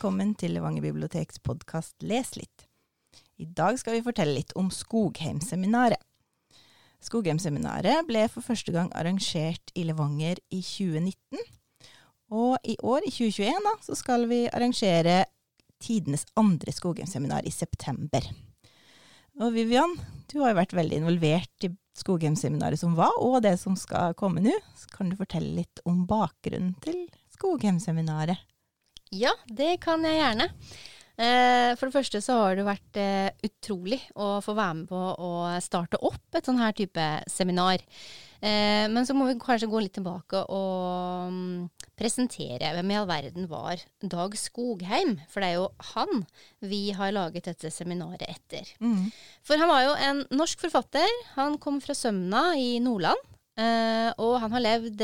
velkommen til Levanger biblioteks podkast Les litt. I dag skal vi fortelle litt om Skogheimseminaret. Skogheimseminaret ble for første gang arrangert i Levanger i 2019. Og i år, i 2021, da, så skal vi arrangere tidenes andre Skogheimseminar i september. Og Vivian, du har jo vært veldig involvert i Skogheimseminaret som var, og det som skal komme nå. Så kan du fortelle litt om bakgrunnen til Skogheimseminaret? Ja, det kan jeg gjerne. Eh, for det første så har det vært eh, utrolig å få være med på å starte opp et sånn her type seminar. Eh, men så må vi kanskje gå litt tilbake og um, presentere hvem i all verden var Dag Skogheim. For det er jo han vi har laget dette seminaret etter. Mm. For han var jo en norsk forfatter. Han kom fra Sømna i Nordland. Og han har levd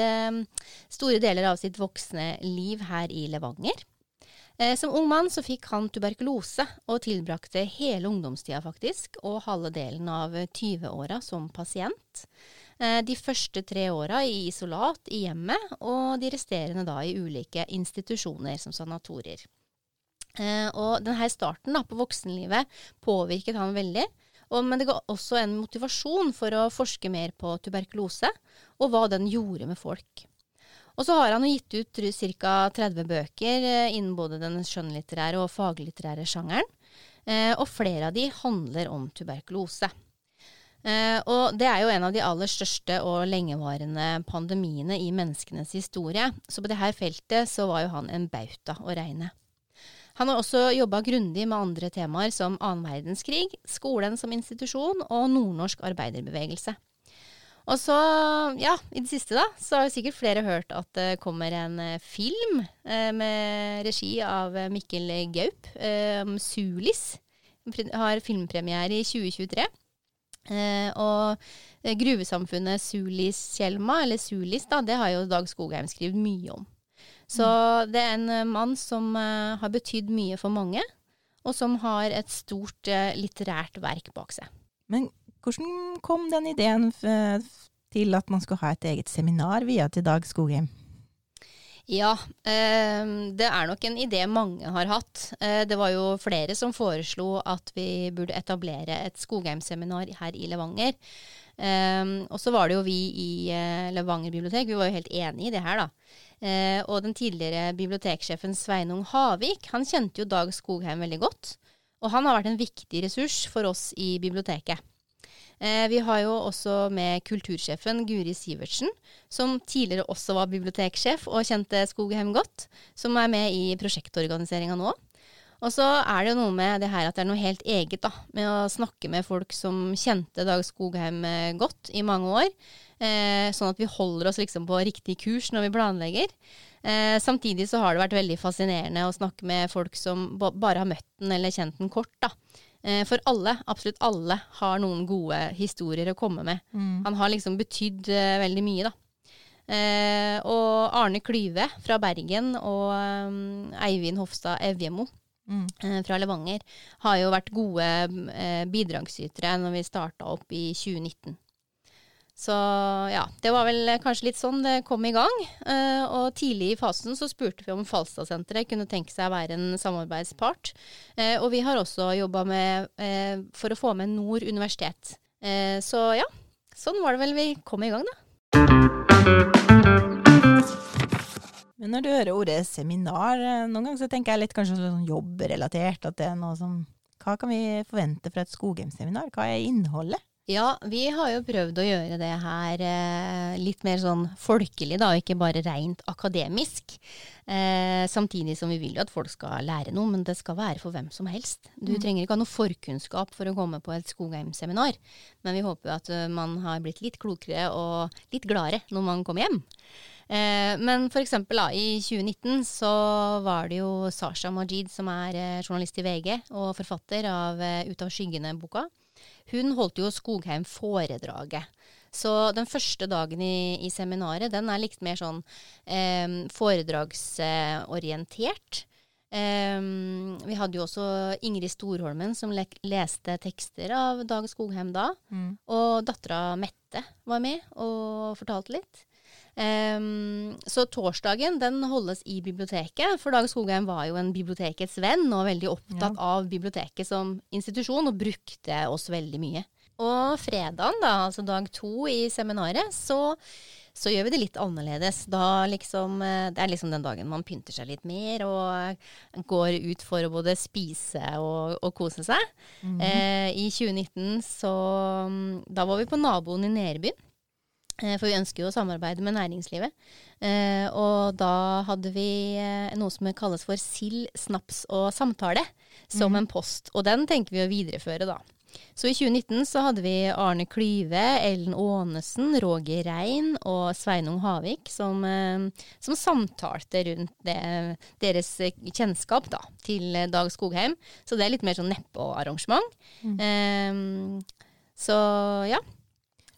store deler av sitt voksne liv her i Levanger. Eh, som ung mann så fikk han tuberkulose, og tilbrakte hele ungdomstida faktisk, og halve delen av 20-åra som pasient. Eh, de første tre åra i isolat i hjemmet, og de resterende da i ulike institusjoner som sanatorier. Eh, og denne starten da, på voksenlivet påvirket han veldig. Men det ga også en motivasjon for å forske mer på tuberkulose, og hva den gjorde med folk. Og så har han gitt ut ca. 30 bøker eh, innen både den skjønnlitterære og faglitterære sjangeren. Eh, og flere av de handler om tuberkulose. Eh, og det er jo en av de aller største og lengevarende pandemiene i menneskenes historie. Så på dette feltet så var jo han en bauta å regne. Han har også jobba grundig med andre temaer som annen verdenskrig, skolen som institusjon og nordnorsk arbeiderbevegelse. Og så, ja, i det siste da, så har sikkert flere hørt at det kommer en eh, film eh, med regi av eh, Mikkel Gaup. Eh, Sulis har filmpremiere i 2023. Eh, og eh, gruvesamfunnet Sulis-Tjelma, eller Sulis, da, det har jo Dag Skogheim skrevet mye om. Så mm. det er en mann som har betydd mye for mange, og som har et stort litterært verk bak seg. Men hvordan kom den ideen til at man skulle ha et eget seminar via til Dag Skogheim? Ja, eh, det er nok en idé mange har hatt. Eh, det var jo flere som foreslo at vi burde etablere et Skogheim-seminar her i Levanger. Eh, og så var det jo vi i eh, Levanger bibliotek, vi var jo helt enig i det her, da. Eh, og den tidligere biblioteksjefen Sveinung Havik, han kjente jo Dag Skogheim veldig godt. Og han har vært en viktig ressurs for oss i biblioteket. Eh, vi har jo også med kultursjefen Guri Sivertsen, som tidligere også var biblioteksjef og kjente Skogheim godt, som er med i prosjektorganiseringa nå. Og så er det jo noe med det her at det er noe helt eget da, med å snakke med folk som kjente Dag Skogheim eh, godt i mange år. Eh, sånn at vi holder oss liksom på riktig kurs når vi planlegger. Eh, samtidig så har det vært veldig fascinerende å snakke med folk som bare har møtt den eller kjent den kort. da. Eh, for alle, absolutt alle, har noen gode historier å komme med. Mm. Han har liksom betydd uh, veldig mye, da. Uh, og Arne Klyve fra Bergen og um, Eivind Hofstad Evjemo mm. uh, fra Levanger har jo vært gode bidragsytere når vi starta opp i 2019. Så ja, det var vel kanskje litt sånn det kom i gang. Uh, og tidlig i fasen så spurte vi om Falstadsenteret kunne tenke seg å være en samarbeidspart. Uh, og vi har også jobba med for å få med Nord universitet. så ja, sånn var det vel vi kom i gang, da. Men når du hører ordet seminar, noen ganger så tenker jeg litt kanskje sånn jobbrelatert. At det er noe som Hva kan vi forvente fra et Skogheim-seminar? Hva er innholdet? Ja, vi har jo prøvd å gjøre det her eh, litt mer sånn folkelig, da, og ikke bare rent akademisk. Eh, samtidig som vi vil jo at folk skal lære noe, men det skal være for hvem som helst. Du mm. trenger ikke ha noe forkunnskap for å komme på et Skogheim-seminar, men vi håper jo at uh, man har blitt litt klokere og litt gladere når man kommer hjem. Eh, men for eksempel da, i 2019 så var det jo Sasha Majid, som er eh, journalist i VG og forfatter av eh, Ut av skyggene-boka. Hun holdt jo Skogheim-foredraget. Så den første dagen i, i, seminaret, den er litt mer sånn eh, foredragsorientert. Eh, vi hadde jo også Ingrid Storholmen som le leste tekster av Dag Skogheim da. Mm. Og dattera Mette var med og fortalte litt. Um, så torsdagen den holdes i biblioteket, for Dag Skogheim var jo en bibliotekets venn og veldig opptatt ja. av biblioteket som institusjon, og brukte oss veldig mye. Og fredagen, da, altså dag to i seminaret, så, så gjør vi det litt annerledes. Da liksom, eh, det er liksom den dagen man pynter seg litt mer og går ut for å både spise og, og kose seg. Mm -hmm. eh, I 2019 så Da var vi på naboen i Nerebyen. Eh, for vi ønsker jo å samarbeide med næringslivet. Eh, og da hadde vi eh, noe som kalles for sild, snaps og samtale som mm. en post. Og den tenker vi å videreføre, da. Så i 2019 så hadde vi Arne Klyve, Ellen Aanesen, Roger Rein og Sveinung Havik som, eh, som samtalte rundt det, deres kjennskap da, til Dag Skogheim. Så det er litt mer sånn nedpå-arrangement. Mm. Um, så ja.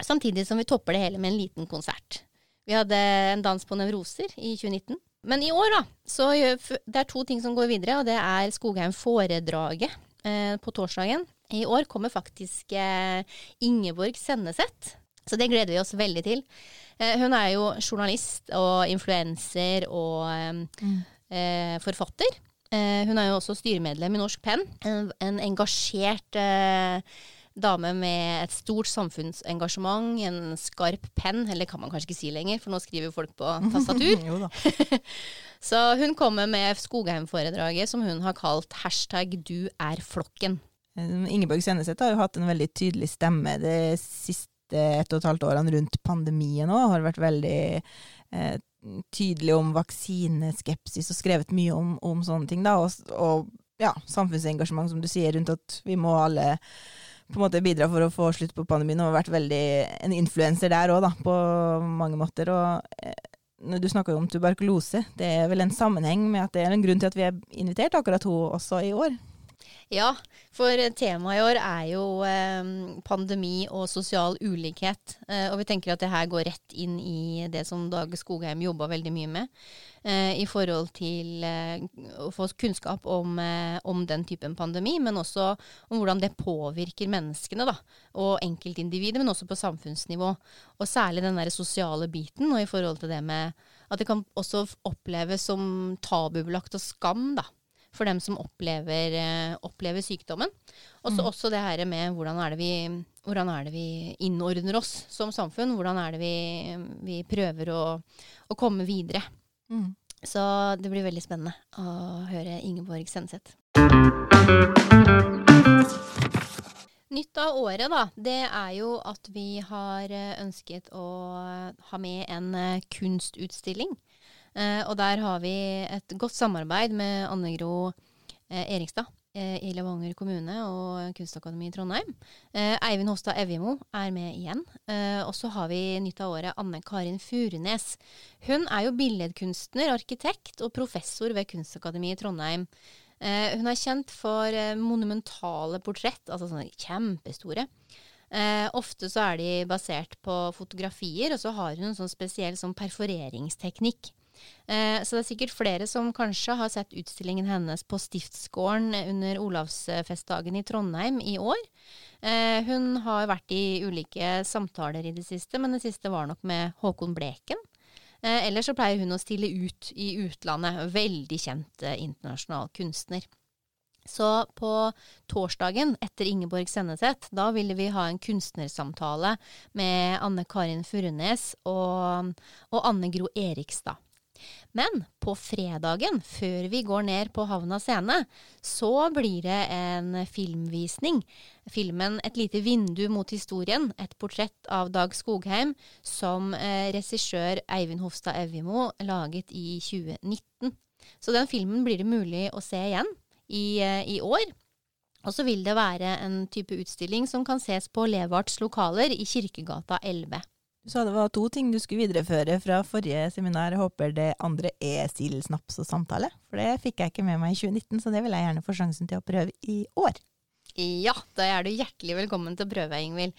Samtidig som vi topper det hele med en liten konsert. Vi hadde en dans på nevroser i 2019. Men i år, da, så det er to ting som går videre, og det er Skogheim-foredraget eh, på torsdagen. I år kommer faktisk eh, Ingeborg Senneset, så det gleder vi oss veldig til. Eh, hun er jo journalist og influenser og eh. Eh, forfatter. Eh, hun er jo også styremedlem i Norsk Penn. En, en engasjert eh, dame med et stort samfunnsengasjement, en skarp penn, eller kan man kanskje ikke si lenger, for nå skriver folk på tastatur. Så hun kommer med Skogheim-foredraget som hun har kalt hashtag 'du er flokken'. Eh, Ingeborg Senneset har jo hatt en veldig tydelig stemme de siste ett og et halvt årene rundt pandemien òg. Har vært veldig eh, tydelig om vaksineskepsis og skrevet mye om, om sånne ting. da, og, og ja, samfunnsengasjement, som du sier, rundt at vi må alle på en måte bidra for å få slutt på pandemien, og vært veldig en influenser der òg, på mange måter. Og eh, du snakker jo om tuberkulose, det er vel en sammenheng med at det er en grunn til at vi er invitert akkurat hun også i år? Ja, for temaet i år er jo eh, pandemi og sosial ulikhet. Eh, og vi tenker at det her går rett inn i det som Dag Skogheim jobba veldig mye med. Eh, I forhold til eh, å få kunnskap om, eh, om, den typen pandemi, men også om hvordan det påvirker menneskene. da, Og enkeltindivider, men også på samfunnsnivå. Og særlig den der sosiale biten, og i forhold til det med at det kan også oppleves som tabubelagt og skam. da for dem som opplever, opplever sykdommen. Og så mm. også det her med hvordan er det, vi, hvordan er det vi innordner oss som samfunn. Hvordan er det vi, vi prøver å, å, komme videre. Mm. Så det blir veldig spennende å høre Ingeborg Senseth. Nytt av året, da, det er jo at vi har eh, ønsket å ha med en eh, kunstutstilling Eh, og der har vi et godt samarbeid med Anne Gro eh, Erikstad eh, i Levanger kommune og Kunstakademiet i Trondheim. Eivind Hostad Evjemo er med igjen. og så har vi nytt av året Anne Karin Furunes. Hun er jo billedkunstner, arkitekt og professor ved Kunstakademiet i Trondheim. hun er kjent for monumentale portrett, altså sånne kjempestore. Eh, ofte så er de basert på fotografier, og så har hun en sånn spesiell sånn perforeringsteknikk. Eh, så det er sikkert flere som kanskje har sett utstillingen hennes på Stiftsgården under Olavsfestdagen i Trondheim i år. Eh, hun har vært i ulike samtaler i det siste, men det siste var nok med Håkon Bleken. Eh, ellers så pleier hun å stille ut i utlandet. Veldig kjent internasjonal kunstner. Så på torsdagen etter Ingeborg Senneset, da ville vi ha en kunstnersamtale med Anne Karin Furunes og, og Anne Gro Erikstad. Men på fredagen, før vi går ned på Havna scene, så blir det en filmvisning. Filmen 'Et lite vindu mot historien', et portrett av Dag Skogheim, som eh, regissør Eivind Hofstad Evjemo laget i 2019. Så den filmen blir det mulig å se igjen i, eh, i år. Og så vil det være en type utstilling som kan ses på Levarts lokaler i Kirkegata 11. Du sa det var to ting du skulle videreføre fra forrige seminar. Jeg håper det andre er sild, snaps og samtale. For det fikk jeg ikke med meg i 2019, så det vil jeg gjerne få sjansen til å prøve i år. Ja, da er du hjertelig velkommen til å prøve, Ingvild.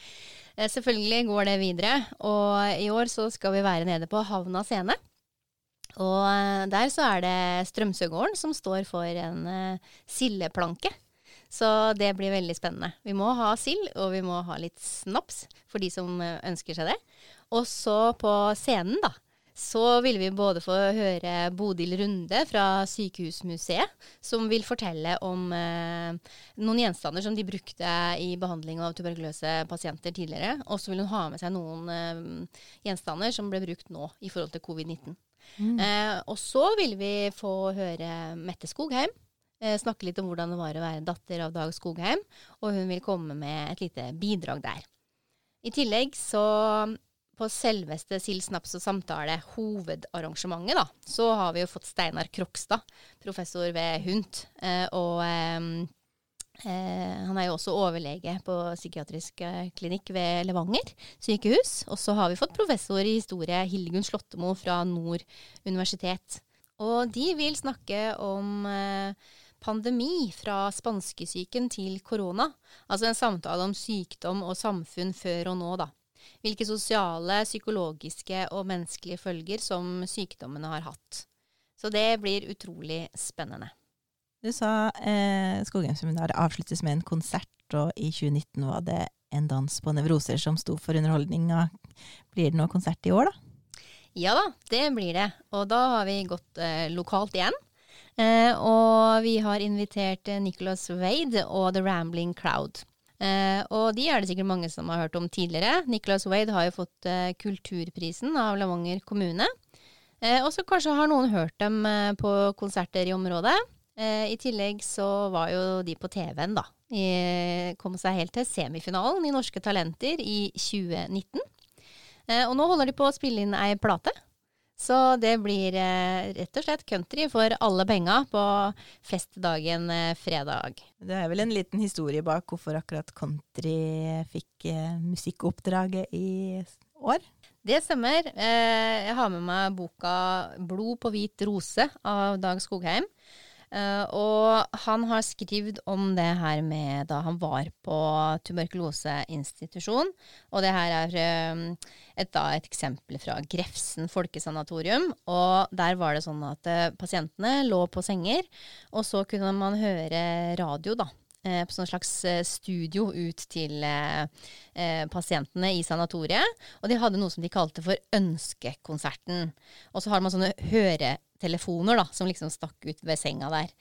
Eh, selvfølgelig går det videre, og i år så skal vi være nede på Havna scene. Og eh, der så er det Strømsøgården som står for en uh, sildeplanke. Så det blir veldig spennende. Vi må ha sild, og vi må ha litt snaps for de som ønsker seg det. Og så på scenen, da, så vil vi både få høre Bodil Runde fra Sykehusmuseet, som vil fortelle om eh, noen gjenstander som de brukte i behandling av tuberkuløse pasienter tidligere. Og så vil hun ha med seg noen eh, gjenstander som ble brukt nå i forhold til covid-19. Mm. Eh, og så vil vi få høre Mette Skogheim. Eh, snakke litt om hvordan det var å være datter av Dag Skogheim. Og hun vil komme med et lite bidrag der. I tillegg så på selveste Sild Snaps og samtale, hovedarrangementet, da, så har vi jo fått Steinar Krokstad, professor ved HUNT. Eh, og eh, eh, han er jo også overlege på psykiatrisk eh, klinikk ved Levanger sykehus. Og så har vi fått professor i historie Hildegunn Slåttemo fra Nord universitet. Og de vil snakke om eh, pandemi fra spanskesyken til korona. Altså en samtale om sykdom og samfunn før og nå, da hvilke sosiale, psykologiske og menneskelige følger som sykdommene har hatt. Så det blir utrolig spennende. Du sa eh, Skogheimseminaret avsluttes med en konsert, og i 2019 var det en dans på nevroser som sto for underholdninga. Blir det noe konsert i år, da? Ja da, det blir det. Og da har vi gått eh, lokalt igjen. Eh, og vi har invitert eh, Nicholas Wade og The Rambling Crowd. Eh, og de er det sikkert mange som har hørt om tidligere. Nicholas Wade har jo fått eh, Kulturprisen av Lavanger kommune. Eh, og så kanskje har noen hørt dem eh, på konserter i området. Eh, I tillegg så var jo de på TV-en, da. I, kom seg helt til semifinalen i Norske Talenter i 2019. Eh, og nå holder de på å spille inn ei plate. Så det blir eh, rett og slett country for alle penga på festdagen eh, fredag. Det er vel en liten historie bak hvorfor akkurat country fikk eh, musikkoppdraget i år? Det stemmer. Jeg har med meg boka 'Blod på hvit rose' av Dag Skogheim. Uh, og han har skrevet om det her med da han var på tuberkuloseinstitusjon. Og det her er um, et, da, et, eksempel fra Grefsen folkesanatorium. Og der var det sånn at uh, pasientene lå på senger, og så kunne man høre radio, da. Uh, på sånn slags studio ut til pasientene i sanatoriet. Og de hadde noe som de kalte for Ønskekonserten. Og så har man sånne høretelefoner da, som liksom stakk ut ved senga der.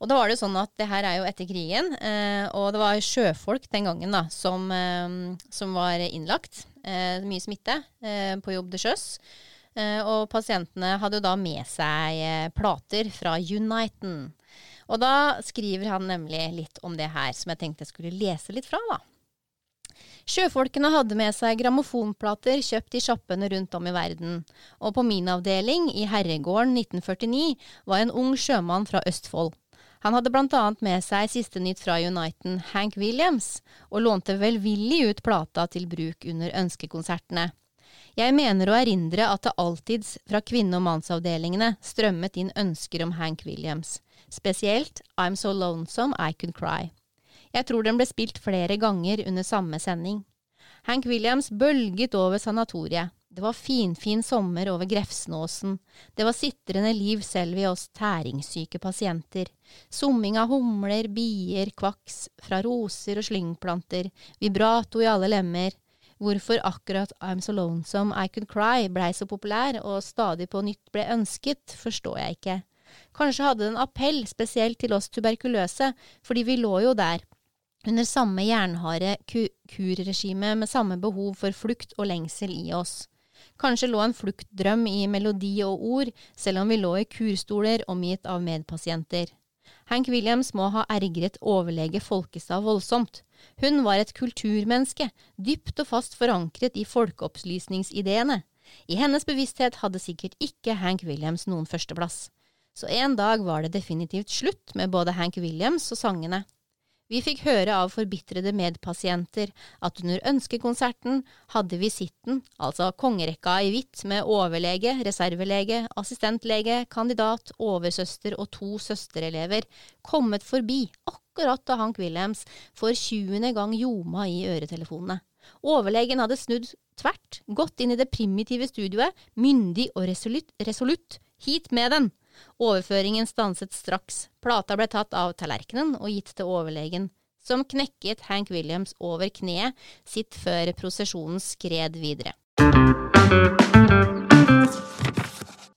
Og da var det sånn at det her er jo etter krigen, eh, og det var sjøfolk den gangen da, som, eh, som var innlagt. Eh, mye smitte eh, på jobb til sjøs. Eh, og pasientene hadde jo da med seg eh, plater fra Uniten. Og da skriver han nemlig litt om det her, som jeg tenkte jeg skulle lese litt fra, da. Sjøfolkene hadde med seg grammofonplater kjøpt i sjappene rundt om i verden, og på min avdeling, i Herregården 1949, var en ung sjømann fra Østfold. Han hadde blant annet med seg siste nytt fra Uniten, Hank Williams, og lånte velvillig ut plata til bruk under ønskekonsertene. Jeg mener å erindre at det alltids fra kvinne- og mannsavdelingene strømmet inn ønsker om Hank Williams, spesielt I'm So Lonesome I Could Cry. Jeg tror den ble spilt flere ganger under samme sending. Hank Williams bølget over sanatoriet. Det var finfin sommer over Grefsenåsen. Det var sitrende liv selv i oss tæringssyke pasienter. Summing av humler, bier, kvaks, fra roser og slyngplanter, vibrato i alle lemmer. Hvorfor akkurat I'm So Lonesome I Could Cry blei så populær og stadig på nytt ble ønsket, forstår jeg ikke. Kanskje hadde den appell spesielt til oss tuberkuløse, fordi vi lå jo der, under samme jernharde kurregime med samme behov for flukt og lengsel i oss. Kanskje lå en fluktdrøm i melodi og ord, selv om vi lå i kurstoler omgitt av medpasienter. Hank Williams må ha ergret overlege Folkestad voldsomt. Hun var et kulturmenneske, dypt og fast forankret i folkeopplysningsideene. I hennes bevissthet hadde sikkert ikke Hank Williams noen førsteplass. Så en dag var det definitivt slutt med både Hank Williams og sangene. Vi fikk høre av forbitrede medpasienter at under ønskekonserten hadde visitten, altså kongerekka i hvitt med overlege, reservelege, assistentlege, kandidat, oversøster og to søsterelever, kommet forbi akkurat da Hank Williams for tjuende gang ljoma i øretelefonene. Overlegen hadde snudd tvert, gått inn i det primitive studioet, myndig og resolutt, resolutt, hit med den! Overføringen stanset straks. Plata ble tatt av tallerkenen og gitt til overlegen, som knekket Hank Williams over kneet sitt før prosesjonen skred videre.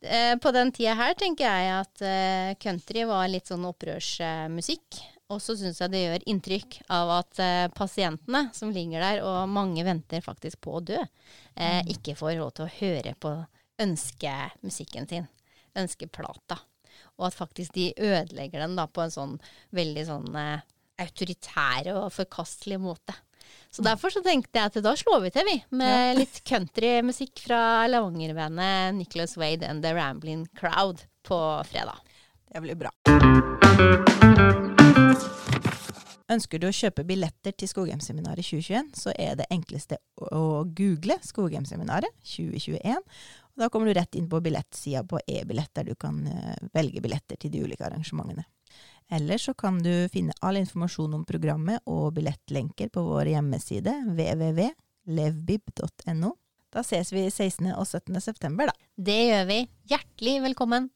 Eh, på den tida her tenker jeg at eh, country var litt sånn opprørsmusikk. Og så syns jeg det gjør inntrykk av at eh, pasientene som ligger der, og mange venter faktisk på å dø, eh, ikke får råd til å høre på ønskemusikken sin, ønskeplata. Og at faktisk de ødelegger den da på en sånn veldig sånn eh, autoritær og forkastelig måte. Så derfor så tenkte jeg at da slår vi til, vi. Med litt countrymusikk fra Levanger-bandet Nicholas Wade and The Rambling Crowd på fredag. Det blir bra. Ønsker du å kjøpe billetter til Skogheimseminaret 2021, så er det enkleste å google Skogheimseminaret 2021. Da kommer du rett inn på billettsida på e-billett, der du kan eh, velge billetter til de ulike arrangementene. Eller så kan du finne all informasjon om programmet og billettlenker på vår hjemmeside www.levbib.no. Da ses vi 16. og 17. september, da. Det gjør vi. Hjertelig velkommen.